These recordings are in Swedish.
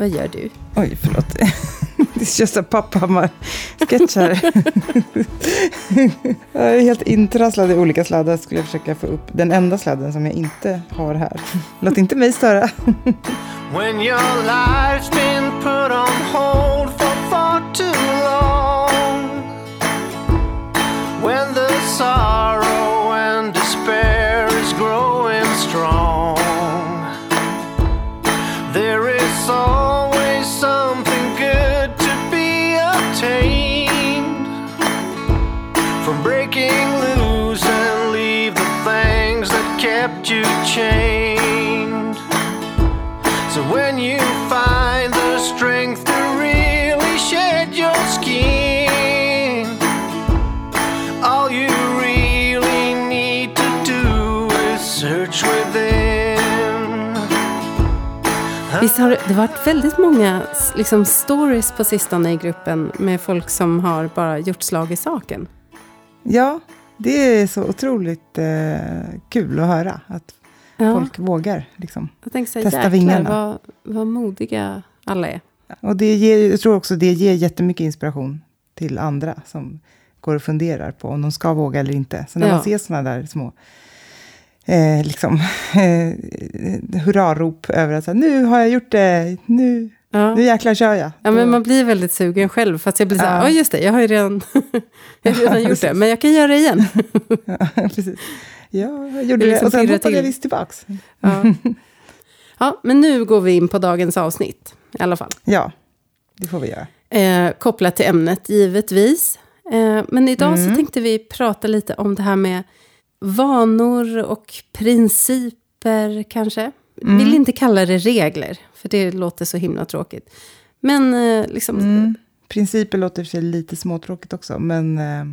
Vad gör du? Oj, förlåt. Det är just a pappa-sketch här. jag är helt intrasslad i olika sladdar. Skulle jag försöka få upp den enda sladden som jag inte har här. Låt inte mig störa. When your life's been put on hold for far too long Visst har det, varit väldigt många liksom, stories på sistone i gruppen med folk som har bara gjort slag i saken. Ja, det är så otroligt eh, kul att höra. Att Ja. folk vågar liksom. Jag tänkte säga, Testa jäklar vingarna. vad, vad modiga alla är. Och det ger, jag tror också det ger jättemycket inspiration till andra som går och funderar på om de ska våga eller inte. Så när Ja. man ser sådana där små eh, liksom, eh, hurrarop över att nu har jag gjort det, nu, Ja. nu jäklar kör jag. Ja, men man blir väldigt sugen själv. Fast jag blir så här, ja Ja. just det, jag har ju redan, jag har redan gjort det. Men jag kan göra det igen. ja, precis. Ja, jag gjorde Det det, liksom och sen hoppade jag visst tillbaks. Ja. ja, men nu går vi in på dagens avsnitt i alla fall. Ja, det får vi göra. Eh, kopplat till ämnet givetvis. Eh, men idag så tänkte vi prata lite om det här med vanor och principer kanske. Vill inte kalla det regler, för det låter så himla tråkigt. Men eh, liksom, Mm. Principer låter för sig lite småtråkigt också, men eh,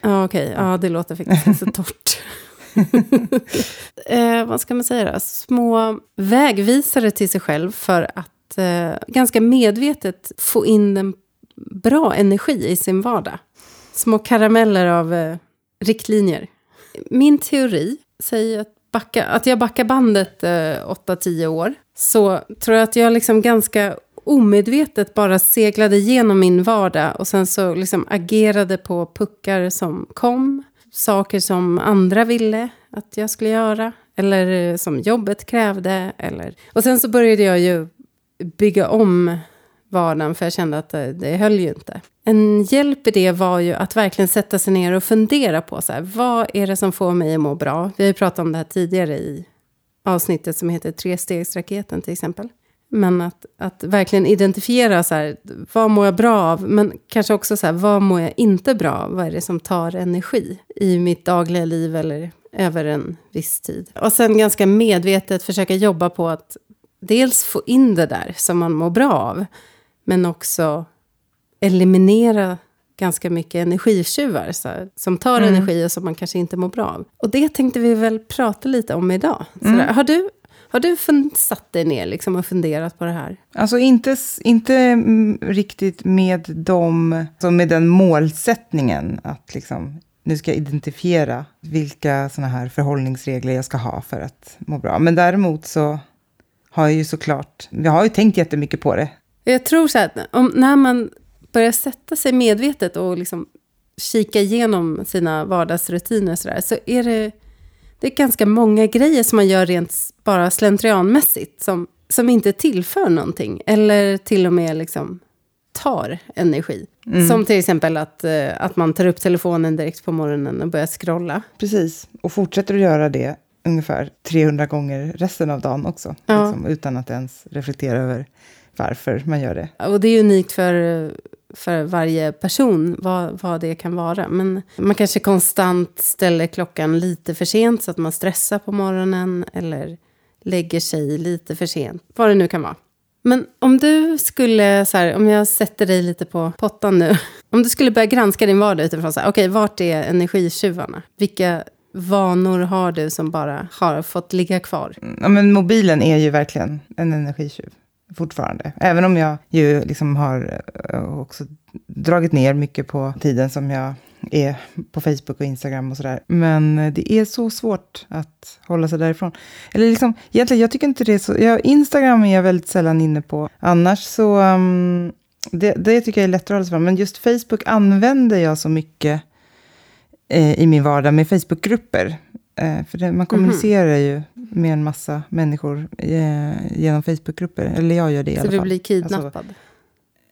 ja okej, ja det låter faktiskt så torrt. eh, vad ska man säga då? Små vägvisare till sig själv för att eh, ganska medvetet få in en bra energi i sin vardag. Små karameller av eh, riktlinjer. Min teori säger att, backa, att jag backar bandet eh, 8-10 år. Så tror jag att jag liksom ganska omedvetet bara seglade igenom min vardag och sen så liksom agerade på puckar som kom. Saker som andra ville att jag skulle göra. Eller eh, som jobbet krävde. Eller... Och sen så började jag ju bygga om vardagen för jag kände att det, det höll ju inte. En hjälp i det var ju att verkligen sätta sig ner och fundera på så här, vad är det som får mig att må bra? Vi har ju pratat om det här tidigare i avsnittet som heter Trestegsraketen till exempel. Men att, att verkligen identifiera så här, vad mår jag bra av? Men kanske också så här, vad mår jag inte bra av? Vad är det som tar energi i mitt dagliga liv eller över en viss tid? Och sen ganska medvetet försöka jobba på att dels få in det där som man mår bra av. Men också eliminera ganska mycket energitjuvar så här, som tar energi och som man kanske inte mår bra av. Och det tänkte vi väl prata lite om idag. Sådär. Har du, har du satt dig ner liksom och funderat på det här? Alltså inte, inte mm, riktigt med, dem, alltså med den målsättningen att liksom, nu ska jag identifiera vilka såna här förhållningsregler jag ska ha för att må bra. Men däremot så har jag ju såklart, jag har ju tänkt jättemycket på det. Jag tror så här, att om, när man börjar sätta sig medvetet och liksom kika igenom sina vardagsrutiner så, där, så är det, det är ganska många grejer som man gör rent bara slentrianmässigt som, som inte tillför någonting. Eller till och med liksom tar energi. Som till exempel att, eh, att man tar upp telefonen direkt på morgonen och börjar scrolla. Precis, och fortsätter att göra det ungefär 300 gånger resten av dagen också. Ja. Liksom, utan att ens reflektera över varför man gör det. Och det är unikt för, för varje person vad, vad det kan vara. Men man kanske konstant ställer klockan lite för sent så att man stressar på morgonen. Eller lägger sig lite för sent. Vad det nu kan vara. Men om du skulle, så här, om jag sätter dig lite på pottan nu. Om du skulle börja granska din vardag utifrån så här, okej, vart är energitjuvarna? Vilka vanor har du som bara har fått ligga kvar? Ja, men mobilen är ju verkligen en energitjuv fortfarande. Även om jag ju liksom har eh, också dragit ner mycket på tiden som jag är på Facebook och Instagram och sådär. Men eh, det är så svårt att hålla sig därifrån. Eller liksom, egentligen, jag tycker inte det är så... Ja, Instagram är jag väldigt sällan inne på. Annars så... Um, det, det tycker jag är lättare att hålla sig från. Men just Facebook använder jag så mycket eh, i min vardag med Facebookgrupper. Eh, för det, man kommunicerar mm. ju med en massa människor eh, genom Facebookgrupper. Eller jag gör det i så alla fall. Så du blir kidnappad? Alltså,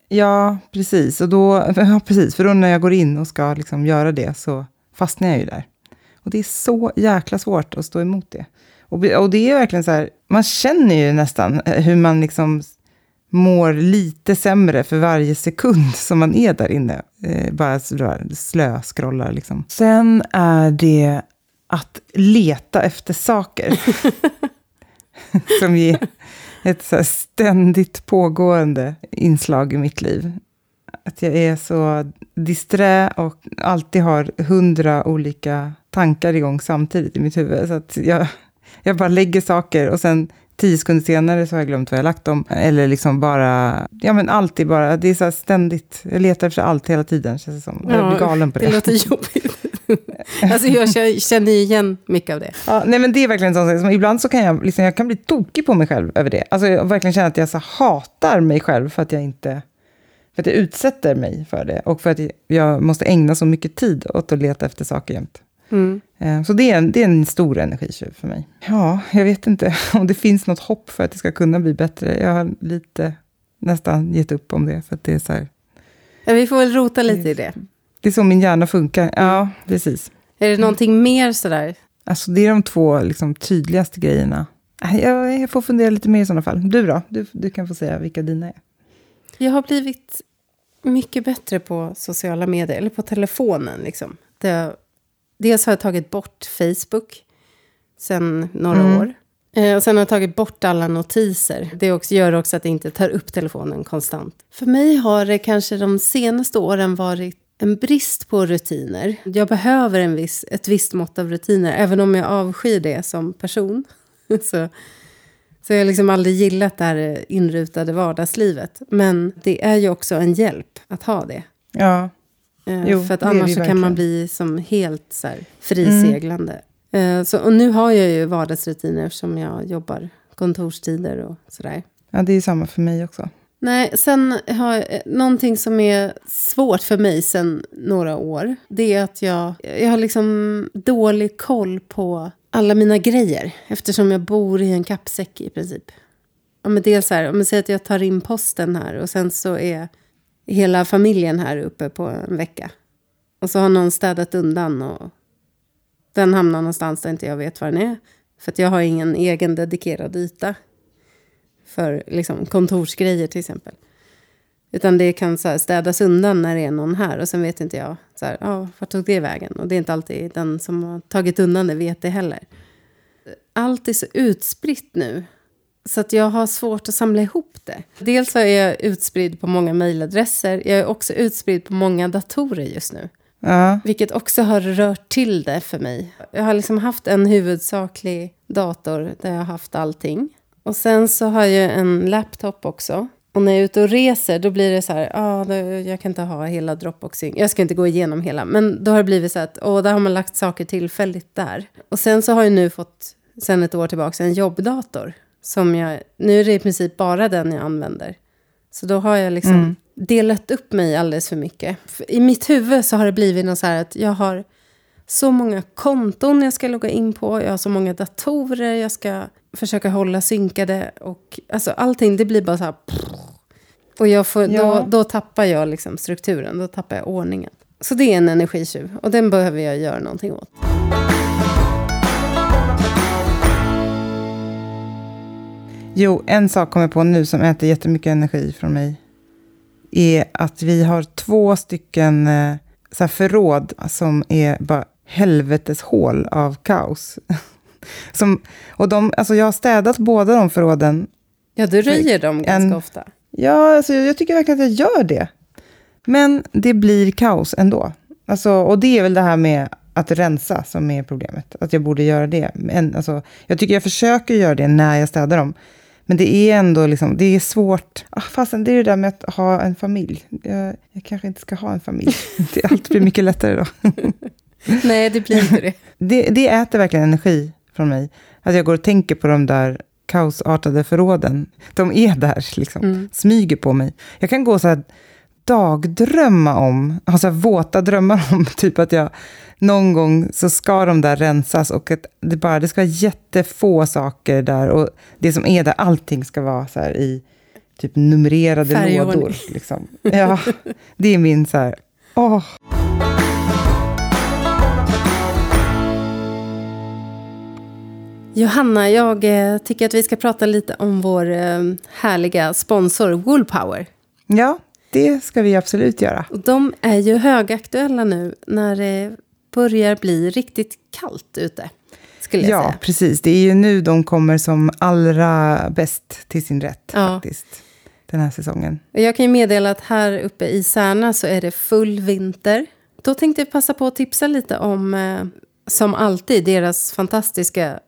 Ja, precis. Och då, ja, precis. För då när jag går in och ska liksom göra det så fastnar jag ju där. Och det är så jäkla svårt att stå emot det. Och, och det är verkligen så här, man känner ju nästan eh, hur man liksom mår lite sämre för varje sekund som man är där inne. Eh, bara slö-scrollar liksom. Sen är det att leta efter saker. som ger ett så ständigt pågående inslag i mitt liv. Att jag är så disträ och alltid har hundra olika tankar igång samtidigt i mitt huvud. Så att jag, jag bara lägger saker och sen tio sekunder senare så har jag glömt vad jag lagt dem. Eller liksom bara, ja men alltid bara, det är så ständigt, jag letar efter allt hela tiden känns det som. Ja, jag blir galen på det. Det låter jobbigt. alltså jag känner igen mycket av det. Ja, nej men det är verkligen sånt som ibland så kan jag, liksom, jag kan bli tokig på mig själv över det. Alltså jag verkligen känner att jag så hatar mig själv för att jag inte, för att jag utsätter mig för det. Och för att jag måste ägna så mycket tid åt att leta efter saker jämt. Mm. Eh, så det är, en, det är en stor energitjuv för mig. Ja, jag vet inte om det finns något hopp för att det ska kunna bli bättre. Jag har lite nästan gett upp om det. För att det är så här, ja, vi får väl rota lite i det. Det är så min hjärna funkar. Ja, precis. Är det någonting mer sådär? Alltså det är de två liksom, tydligaste grejerna. Äh, jag, jag får fundera lite mer i sådana fall. Du då? Du, du kan få säga vilka dina är. Jag har blivit mycket bättre på sociala medier, eller på telefonen. Liksom. Det, dels har jag tagit bort Facebook sen några mm. år. Eh, och sen har jag tagit bort alla notiser. Det också, gör också att jag inte tar upp telefonen konstant. För mig har det kanske de senaste åren varit en brist på rutiner. Jag behöver en viss, ett visst mått av rutiner, även om jag avskyr det som person. så, så jag har liksom aldrig gillat det här inrutade vardagslivet. Men det är ju också en hjälp att ha det. Ja. Eh, jo, för att annars så kan man bli som helt så här, friseglande. Mm. Eh, så, och nu har jag ju vardagsrutiner eftersom jag jobbar kontorstider och sådär. Ja, det är samma för mig också. Nej, sen har jag, eh, någonting som är svårt för mig sen några år. Det är att jag, jag har liksom dålig koll på alla mina grejer. Eftersom jag bor i en kappsäck i princip. Ja, men dels här, om man säger att jag tar in posten här och sen så är hela familjen här uppe på en vecka. Och så har någon städat undan och den hamnar någonstans där inte jag vet var den är. För att jag har ingen egen dedikerad yta för liksom, kontorsgrejer till exempel. Utan det kan så här, städas undan när det är någon här och sen vet inte jag, så här, ah, vart tog det vägen? Och det är inte alltid den som har tagit undan det vet det heller. Allt är så utspritt nu. Så att jag har svårt att samla ihop det. Dels så är jag utspridd på många mejladresser. Jag är också utspridd på många datorer just nu. Ja. Vilket också har rört till det för mig. Jag har liksom haft en huvudsaklig dator där jag har haft allting. Och sen så har jag en laptop också. Och när jag är ute och reser då blir det så här, ah, jag kan inte ha hela Dropboxing. Jag ska inte gå igenom hela, men då har det blivit så att, åh, där har man lagt saker tillfälligt där. Och sen så har jag nu fått, sen ett år tillbaka, en jobbdator. Som jag, nu är det i princip bara den jag använder. Så då har jag liksom mm. delat upp mig alldeles för mycket. I mitt huvud så har det blivit något så här att jag har så många konton jag ska logga in på. Jag har så många datorer jag ska försöka hålla synkade. Och, alltså, allting det blir bara så här... Och jag får, ja. då, då tappar jag liksom strukturen, då tappar jag ordningen. Så det är en energitjuv och den behöver jag göra någonting åt. Jo, en sak kommer jag på nu som äter jättemycket energi från mig. Är att vi har två stycken eh, så förråd som är bara helvetes hål av kaos. Som, och de, alltså jag har städat båda de förråden. Ja, du röjer dem ganska en, ofta. Ja, alltså jag tycker verkligen att jag gör det. Men det blir kaos ändå. Alltså, och det är väl det här med att rensa som är problemet. Att jag borde göra det. Men, alltså, jag tycker jag försöker göra det när jag städar dem. Men det är ändå liksom, det är svårt. Ah, fastän det är det där med att ha en familj. Jag, jag kanske inte ska ha en familj. Det, allt blir mycket lättare då. Nej, det blir inte det. det. Det äter verkligen energi från mig. Att jag går och tänker på de där kaosartade förråden. De är där, liksom. Mm. Smyger på mig. Jag kan gå så här dagdrömma om, ha så här våta drömmar om, typ att jag någon gång så ska de där rensas och att det, bara, det ska vara jättefå saker där och det som är där, allting ska vara så här i typ numrerade Färgordning. lådor. Liksom. Ja, det är min så här, åh. Johanna, jag eh, tycker att vi ska prata lite om vår eh, härliga sponsor Woolpower. Ja, det ska vi absolut göra. de är ju högaktuella nu när det börjar bli riktigt kallt ute. Skulle jag ja, säga. precis. Det är ju nu de kommer som allra bäst till sin rätt. Ja. faktiskt den här säsongen. Jag kan ju meddela att här uppe i Särna så är det full vinter. Då tänkte jag passa på att tipsa lite om, eh, som alltid, deras fantastiska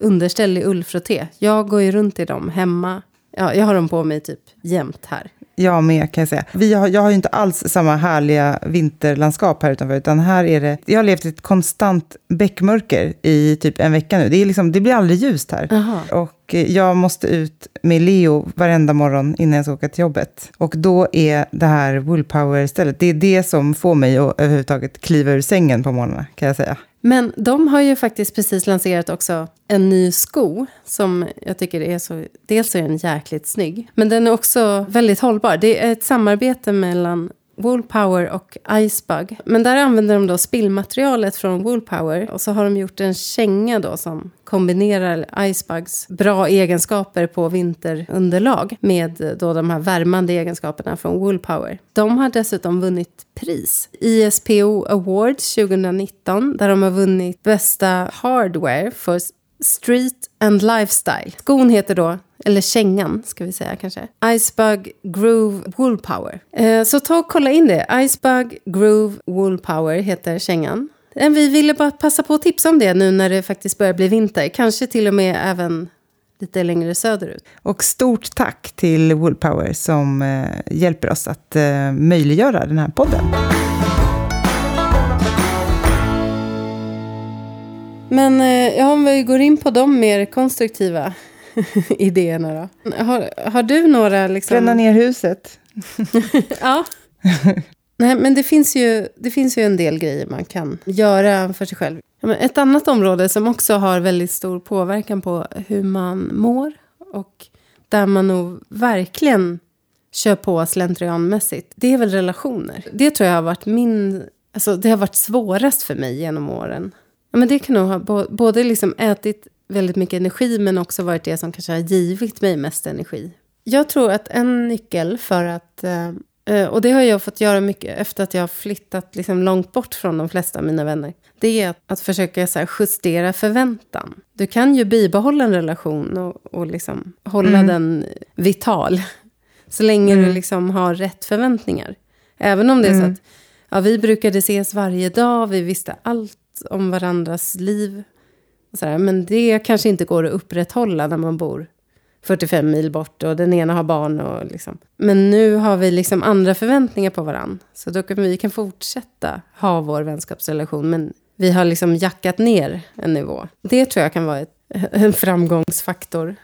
underställ i ullfrotté. Jag går ju runt i dem hemma. Ja, jag har dem på mig typ jämt här. Jag med kan jag säga. Vi har, jag har ju inte alls samma härliga vinterlandskap här utanför, utan här är det... Jag har levt i ett konstant bäckmörker i typ en vecka nu. Det, är liksom, det blir aldrig ljust här. Aha. Och Eh, jag måste ut med Leo varenda morgon innan jag ska åka till jobbet. Och då är det här Woolpower-stället, det är det som får mig att överhuvudtaget kliva ur sängen på morgnarna, kan jag säga. Men de har ju faktiskt precis lanserat också en ny sko som jag tycker är så... Dels är den jäkligt snygg, men den är också väldigt hållbar. Det är ett samarbete mellan Woolpower och Icebug. Men där använder de då spillmaterialet från Woolpower och så har de gjort en känga då som kombinerar Icebugs bra egenskaper på vinterunderlag med då de här värmande egenskaperna från Woolpower. De har dessutom vunnit pris. ISPO Awards 2019 där de har vunnit bästa hardware för Street and Lifestyle. Skon heter då eller kängan ska vi säga kanske. Icebug Groove Wool Power. Eh, så ta och kolla in det. Icebug Groove Wool Power heter kängan. Eh, vi ville bara passa på att tipsa om det nu när det faktiskt börjar bli vinter. Kanske till och med även lite längre söderut. Och stort tack till Woolpower som eh, hjälper oss att eh, möjliggöra den här podden. Men eh, ja, om vi går in på de mer konstruktiva idéerna då. Har, har du några... Liksom... Bränna ner huset. ja. Nej, men det finns, ju, det finns ju en del grejer man kan göra för sig själv. Ett annat område som också har väldigt stor påverkan på hur man mår och där man nog verkligen kör på slentrianmässigt, det är väl relationer. Det tror jag har varit min... Alltså, det har varit svårast för mig genom åren. Men det kan nog ha både liksom ätit väldigt mycket energi men också varit det som kanske har givit mig mest energi. Jag tror att en nyckel för att, eh, och det har jag fått göra mycket efter att jag har flyttat liksom långt bort från de flesta av mina vänner, det är att, att försöka så justera förväntan. Du kan ju bibehålla en relation och, och liksom hålla mm. den vital, så länge mm. du liksom har rätt förväntningar. Även om det är mm. så att ja, vi brukade ses varje dag, vi visste allt om varandras liv Sådär, men det kanske inte går att upprätthålla när man bor 45 mil bort och den ena har barn. Och liksom. Men nu har vi liksom andra förväntningar på varandra. Så då kan vi kan fortsätta ha vår vänskapsrelation. Men vi har liksom jackat ner en nivå. Det tror jag kan vara ett, en framgångsfaktor.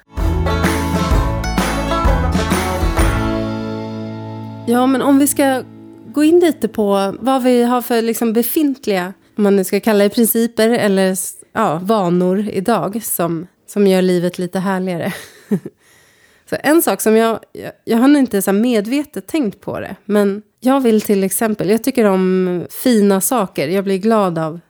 Ja, men om vi ska gå in lite på vad vi har för liksom befintliga, om man nu ska kalla det principer eller ja, vanor idag som, som gör livet lite härligare. så en sak som jag, jag, jag har inte så medvetet tänkt på det, men jag vill till exempel, jag tycker om fina saker, jag blir glad av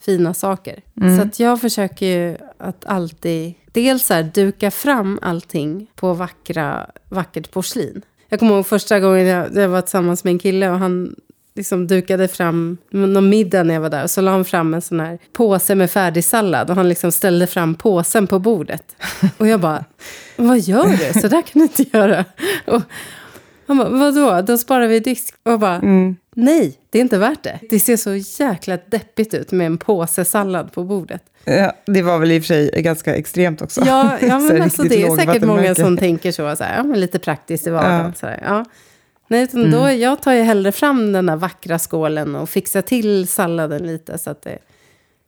fina saker. Mm. Så att jag försöker ju att alltid, dels så här, duka fram allting på vackra, vackert porslin. Jag kommer ihåg första gången jag, jag var tillsammans med en kille och han liksom dukade fram någon middag när jag var där. Och så la han fram en sån här påse med färdig sallad. Och han liksom ställde fram påsen på bordet. Och jag bara, vad gör du? Så där kan du inte göra. Och, Han bara, vadå? Då sparar vi disk. Och bara, Mm. nej, det är inte värt det. Det ser så jäkla deppigt ut med en påse sallad på bordet. Ja, det var väl i och för sig ganska extremt också. Ja, ja men alltså det är säkert många som tänker så, så här, ja, men lite praktiskt i vardagen. Ja. Så här, ja. Nej, utan då, jag tar ju hellre fram den där vackra skålen och fixar till salladen lite så att det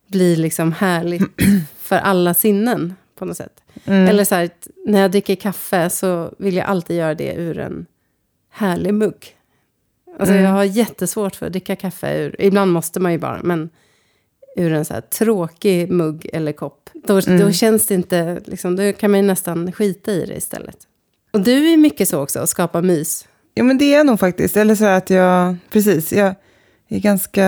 blir liksom härligt för alla sinnen på något sätt. Mm. Eller så här, när jag dricker kaffe så vill jag alltid göra det ur en härlig mugg. Alltså Mm. jag har jättesvårt för att dricka kaffe ur, ibland måste man ju bara, men ur en så här tråkig mugg eller kopp. Då, Mm. då känns det inte, liksom, då kan man ju nästan skita i det istället. Och du är mycket så också, att skapa mys. Jo, men det är nog faktiskt. Eller så att jag, precis, jag är ganska,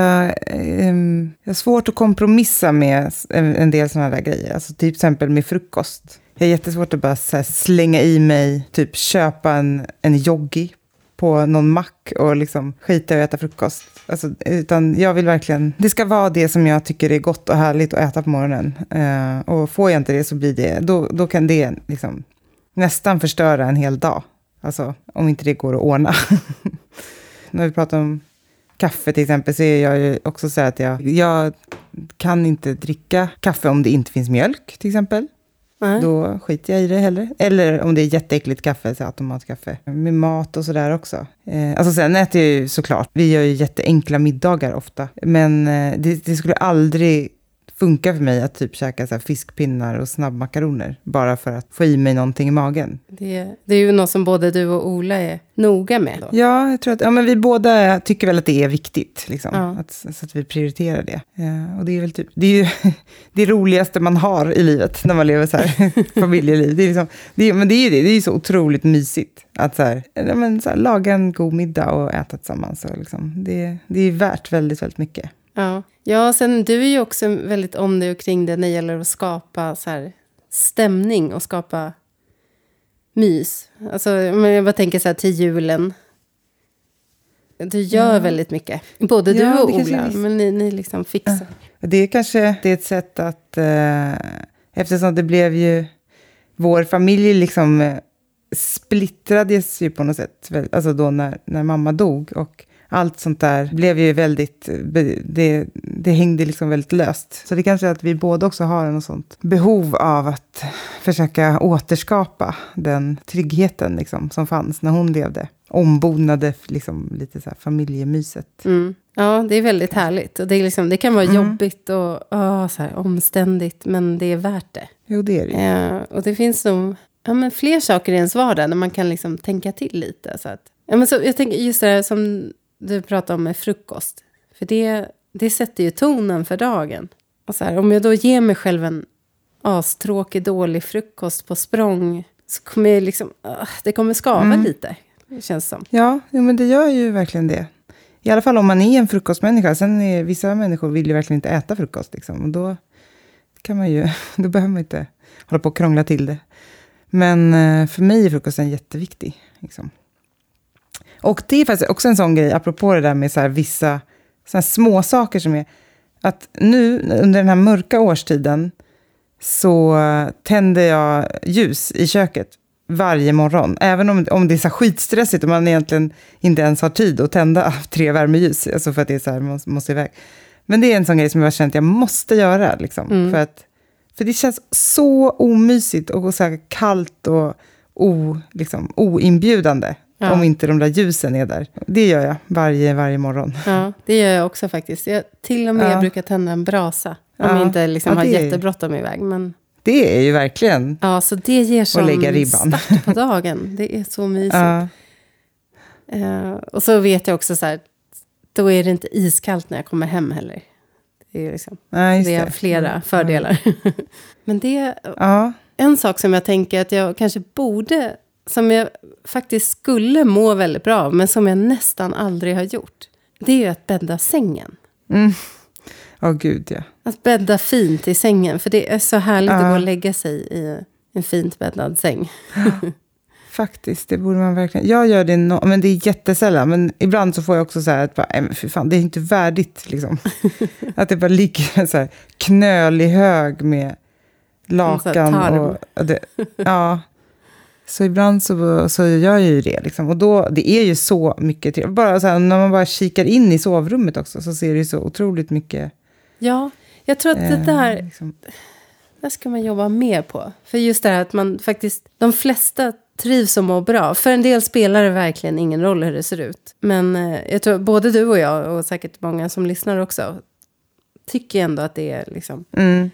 eh, jag har svårt att kompromissa med en, en del sådana där grejer. Alltså typ till exempel med frukost. Jag har jättesvårt att bara så här, slänga i mig, typ köpa en, en joggi på någon mack och liksom skita i att äta frukost. Alltså, utan jag vill verkligen, det ska vara det som jag tycker är gott och härligt att äta på morgonen. Eh, och får jag inte det så blir det, då, då kan det liksom nästan förstöra en hel dag. Alltså om inte det går att ordna. När vi pratar om kaffe till exempel så är jag ju också så att jag, jag kan inte dricka kaffe om det inte finns mjölk till exempel. Nej. Då skiter jag i det heller. Eller om det är jätteäckligt kaffe, så automatkaffe. Med mat och sådär också. Eh, alltså sen äter jag ju såklart, vi gör ju jätteenkla middagar ofta. Men eh, det, det skulle aldrig funka för mig att typ käka så fiskpinnar och snabbmakaroner. Bara för att få i mig någonting i magen. Det, det är ju något som både du och Ola är noga med. Då. Ja, jag tror att ja, men vi båda tycker väl att det är viktigt. Liksom, Ja. att, så att vi prioriterar det. Ja, och det är väl typ, det är ju det roligaste man har i livet när man lever så här familjeliv. Det är liksom, det men det är ju det, det är så otroligt mysigt. Att så här, ja, men så här, laga en god middag och äta tillsammans. Och liksom, det, det är värt väldigt, väldigt mycket. Ja. Ja, sen du är ju också väldigt om dig och kring det när det gäller att skapa så här, stämning och skapa mys. Alltså, men jag bara tänker så här till julen. Du gör Ja. väldigt mycket. Både Ja, du och Ola. Men ni, ni liksom fixar. Det är kanske det är ett sätt att, eh, eftersom det blev ju, vår familj liksom eh, splittrades ju på något sätt, alltså då när, när mamma dog. Och allt sånt där blev ju väldigt, eh, det, det hängde liksom väldigt löst. Så det kanske är att vi båda också har något sånt behov av att försöka återskapa den tryggheten liksom, som fanns när hon levde. Ombonade liksom, lite så här familjemyset. Mm. Ja, det är väldigt härligt. Och det, är liksom, det kan vara Mm. jobbigt och åh, så här, omständigt, men det är värt det. Jo, det är det ju. Eh, och det finns nog ja, men fler saker i ens vardag där man kan liksom tänka till lite. Så att, ja, men så, jag tänker just det här som du pratade om med frukost. För det, det sätter ju tonen för dagen. Och så här, om jag då ger mig själv en astråkig, dålig frukost på språng så kommer jag liksom, ah, det kommer skava Mm. lite, känns som. Ja, jo, men det gör ju verkligen det. I alla fall om man är en frukostmänniska. Sen är vissa människor vill ju verkligen inte äta frukost. Liksom. Och då, kan man ju, då behöver man inte hålla på och krångla till det. Men eh, för mig är frukosten jätteviktig. Liksom. Och det är faktiskt också en sån grej, apropå det där med så vissa så små saker som är... Att nu, under den här mörka årstiden, så tänder jag ljus i köket varje morgon. Även om, om det är så skitstressigt och man egentligen inte ens har tid att tända tre värmeljus. Alltså för att det är så här, man måste, iväg. Men det är en sån grej som jag har känt att jag måste göra. Liksom, Mm. för, att, för det känns så omysigt och så kallt och o, liksom, oinbjudande. Ja. Om inte de där ljusen är där. Det gör jag varje, varje morgon. Ja, det gör jag också faktiskt. Jag till och med Ja. brukar tända en brasa. Om Ja. jag inte liksom Ja, har är- jättebråttom iväg. Men Det är ju verkligen... ja, så det ger sån lägga ribban. start på dagen. Det är så mysigt. Ja, Eh, och så vet jag också så här, då är det inte iskallt när jag kommer hem heller. Det är, liksom, just det är flera fördelar. Men det är Ja, en sak som jag tänker att jag kanske borde, som jag faktiskt skulle må väldigt bra av, men som jag nästan aldrig har gjort. Det är ju att bädda sängen. mm. Åh gud ja. Att bädda fint i sängen, för det är så härligt Ja. att gå och lägga sig i en fint bäddad säng. Faktiskt, det borde man verkligen... Jag gör det, no... men det är jättesällan. Men ibland så får jag också så här att bara, "Nej, men för fan, det är inte värdigt. Liksom. att det bara ligger en så här knölig hög med lakan. Och, och det, ja. Så ibland så, så gör jag ju det. Liksom. Och då, det är ju så mycket trevligt. Bara så här, när man bara kikar in i sovrummet också så ser det ju så otroligt mycket. Ja, jag tror att det eh, där, liksom. där ska man jobba mer på. För just det här att man faktiskt, de flesta trivs och mår bra. För en del spelar det verkligen ingen roll hur det ser ut. Men eh, jag tror både du och jag, och säkert många som lyssnar också, tycker ändå att det är liksom, Mm.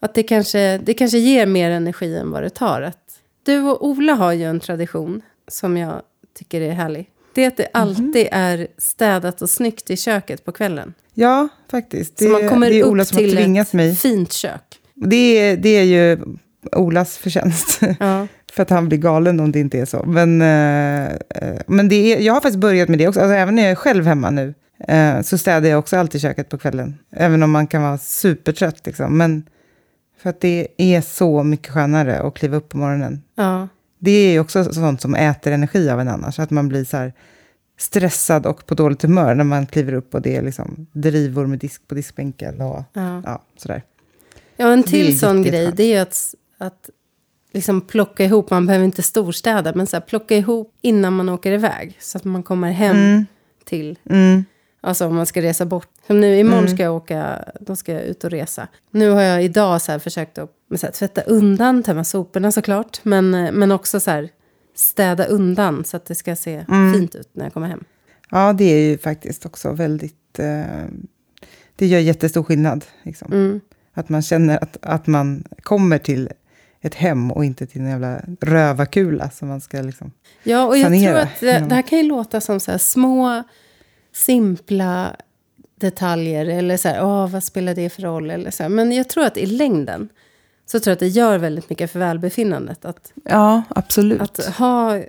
att det kanske, det kanske ger mer energi än vad det tar. Att, du och Ola har ju en tradition som jag tycker är härlig. Det är att det alltid är städat och snyggt i köket på kvällen. Ja, faktiskt. Det, Så man kommer det är upp Ola har till tvingat ett mig. fint kök. Det är, det är ju Olas förtjänst. Ja. För att han blir galen om det inte är så. Men, eh, eh, men det är, jag har faktiskt börjat med det också. Alltså, även när jag är själv hemma nu eh, så städar jag också alltid köket på kvällen. Även om man kan vara supertrött. Liksom. Men för att det är så mycket skönare att kliva upp på morgonen. Ja. Det är ju också sånt som äter energi av en annars. Att man blir så stressad och på dåligt humör när man kliver upp och det är liksom drivor med disk på diskbänken och Ja. ja, sådär. Ja, en till sån grej det är ju att, att liksom plocka ihop, man behöver inte storstäda, men så här, plocka ihop innan man åker iväg. Så att man kommer hem Mm, till, mm, alltså om man ska resa bort. Som nu, imorgon ska jag åka, då ska jag ut och resa. Nu har jag idag så försökt att så här, tvätta undan, tömma soporna såklart. Men, eh, men också så här, städa undan så att det ska se Mm. fint ut när jag kommer hem. Ja, det är ju faktiskt också väldigt... Eh, det gör jättestor skillnad. Liksom. Mm. Att man känner att, att man kommer till ett hem och inte till en jävla rövarkula som man ska liksom... Ja, och jag sanera tror att det, genom- det här kan ju låta som så här små, simpla detaljer. Eller så här, åh, vad spelar det för roll? Eller så här. Men jag tror att i längden så tror jag att det gör väldigt mycket för välbefinnandet. Att, Ja, absolut. att ha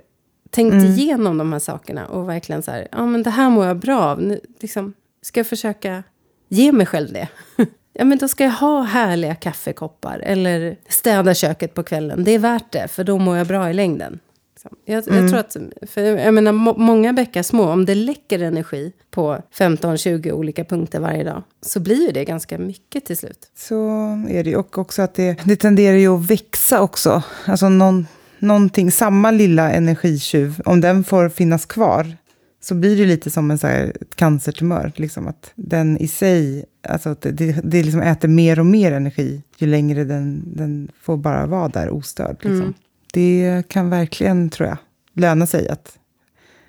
tänkt Mm. igenom de här sakerna och verkligen så här, ja men det här mår jag bra av. Nu, liksom, ska jag försöka ge mig själv det? ja men då ska jag ha härliga kaffekoppar eller städa köket på kvällen. Det är värt det, för då mår jag bra i längden. Liksom. Jag, Mm. jag tror att, för jag menar, må, många bäckar små, om det läcker energi på 15-20 olika punkter varje dag, så blir ju det ganska mycket till slut. Så är det ju. Och också att det, det tenderar ju att växa också. Alltså någon, någonting, samma lilla energitjuv, om den får finnas kvar så blir det lite som en så här cancertumör. Liksom att den i sig, alltså det, det liksom äter mer och mer energi ju längre den, den får bara vara där ostörd. Liksom. Mm. Det kan verkligen, tror jag, löna sig att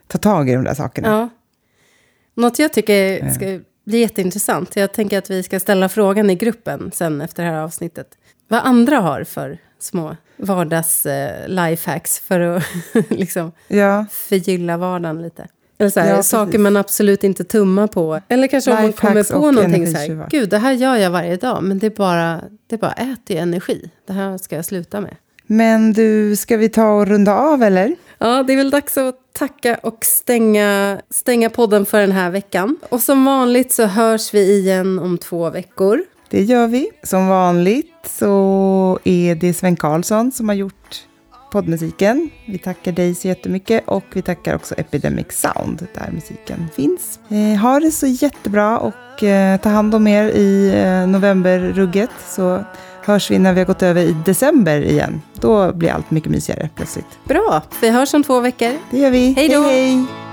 ta tag i de där sakerna. Ja. Något jag tycker ska bli jätteintressant. Jag tänker att vi ska ställa frågan i gruppen sen efter det här avsnittet. Vad andra har för små vardags eh, för att liksom Ja, förgylla vardagen lite. Eller så här, Ja, saker precis. man absolut inte tummar på. Eller kanske om man kommer på någonting så här. Gud, det här gör jag varje dag. Men det bara, det bara äter ju energi. Det här ska jag sluta med. Men du, ska vi ta och runda av eller? Ja, det är väl dags att tacka och stänga, stänga podden för den här veckan. Och som vanligt så hörs vi igen om två veckor. Det gör vi. Som vanligt så är det Sven Karlsson som har gjort poddmusiken. Vi tackar dig så jättemycket och vi tackar också Epidemic Sound där musiken finns. Eh, ha det så jättebra och eh, ta hand om er i eh, novemberrugget så hörs vi när vi har gått över i december igen. Då blir allt mycket mysigare plötsligt. Bra, vi hörs om två veckor. Det gör vi. Hej då!